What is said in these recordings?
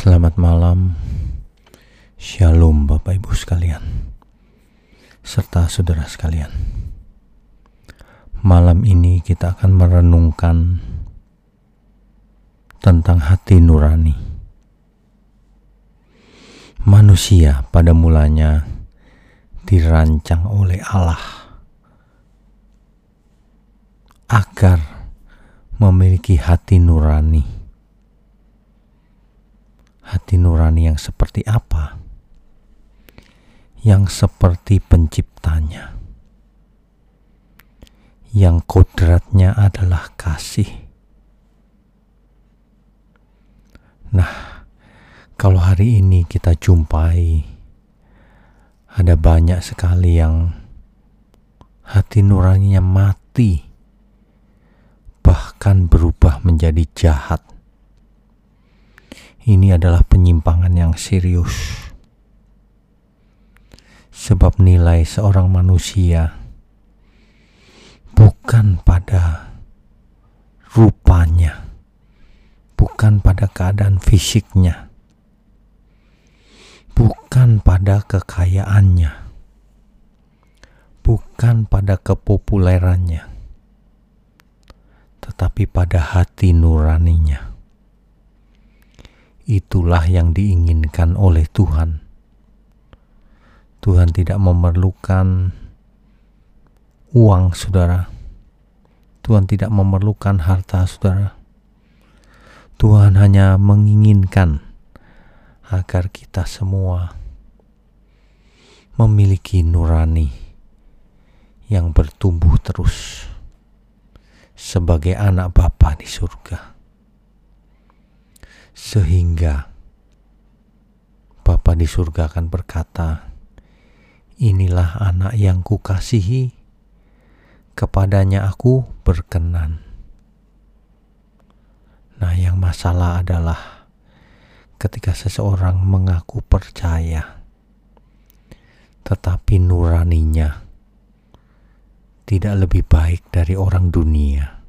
Selamat malam, Shalom Bapak Ibu sekalian, serta saudara sekalian. Malam ini kita akan merenungkan tentang hati nurani. Manusia pada mulanya dirancang oleh Allah agar memiliki hati nurani hati nurani yang seperti apa? Yang seperti penciptanya. Yang kodratnya adalah kasih. Nah, kalau hari ini kita jumpai ada banyak sekali yang hati nuraninya mati bahkan berubah menjadi jahat ini adalah penyimpangan yang serius. Sebab nilai seorang manusia bukan pada rupanya, bukan pada keadaan fisiknya, bukan pada kekayaannya, bukan pada kepopulerannya, tetapi pada hati nuraninya itulah yang diinginkan oleh Tuhan. Tuhan tidak memerlukan uang, saudara. Tuhan tidak memerlukan harta, saudara. Tuhan hanya menginginkan agar kita semua memiliki nurani yang bertumbuh terus sebagai anak Bapa di surga sehingga Bapa di surga akan berkata, Inilah anak yang kukasihi, kepadanya aku berkenan. Nah, yang masalah adalah ketika seseorang mengaku percaya, tetapi nuraninya tidak lebih baik dari orang dunia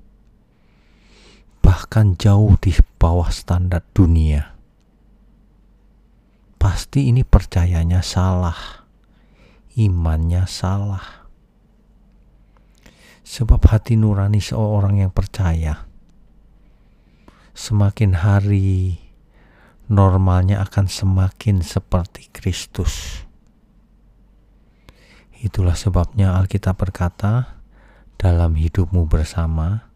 bahkan jauh di bawah standar dunia. Pasti ini percayanya salah, imannya salah. Sebab hati nurani seorang yang percaya semakin hari normalnya akan semakin seperti Kristus. Itulah sebabnya Alkitab berkata, dalam hidupmu bersama,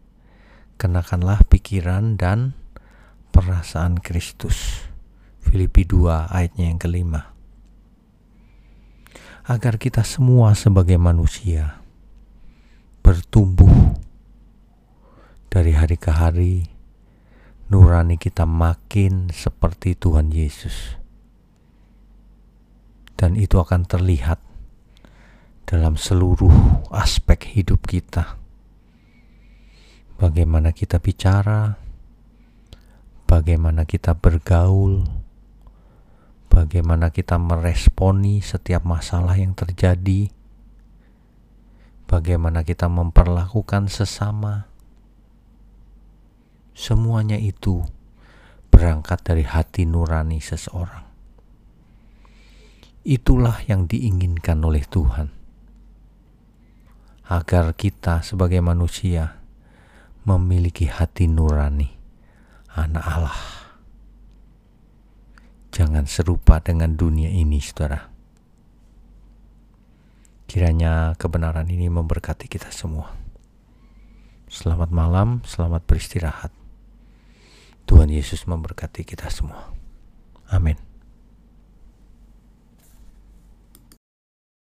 kenakanlah pikiran dan perasaan Kristus. Filipi 2 ayatnya yang kelima. Agar kita semua sebagai manusia bertumbuh dari hari ke hari, nurani kita makin seperti Tuhan Yesus. Dan itu akan terlihat dalam seluruh aspek hidup kita bagaimana kita bicara, bagaimana kita bergaul, bagaimana kita meresponi setiap masalah yang terjadi, bagaimana kita memperlakukan sesama. Semuanya itu berangkat dari hati nurani seseorang. Itulah yang diinginkan oleh Tuhan, agar kita sebagai manusia memiliki hati nurani, anak Allah. Jangan serupa dengan dunia ini, saudara. Kiranya kebenaran ini memberkati kita semua. Selamat malam, selamat beristirahat. Tuhan Yesus memberkati kita semua. Amin.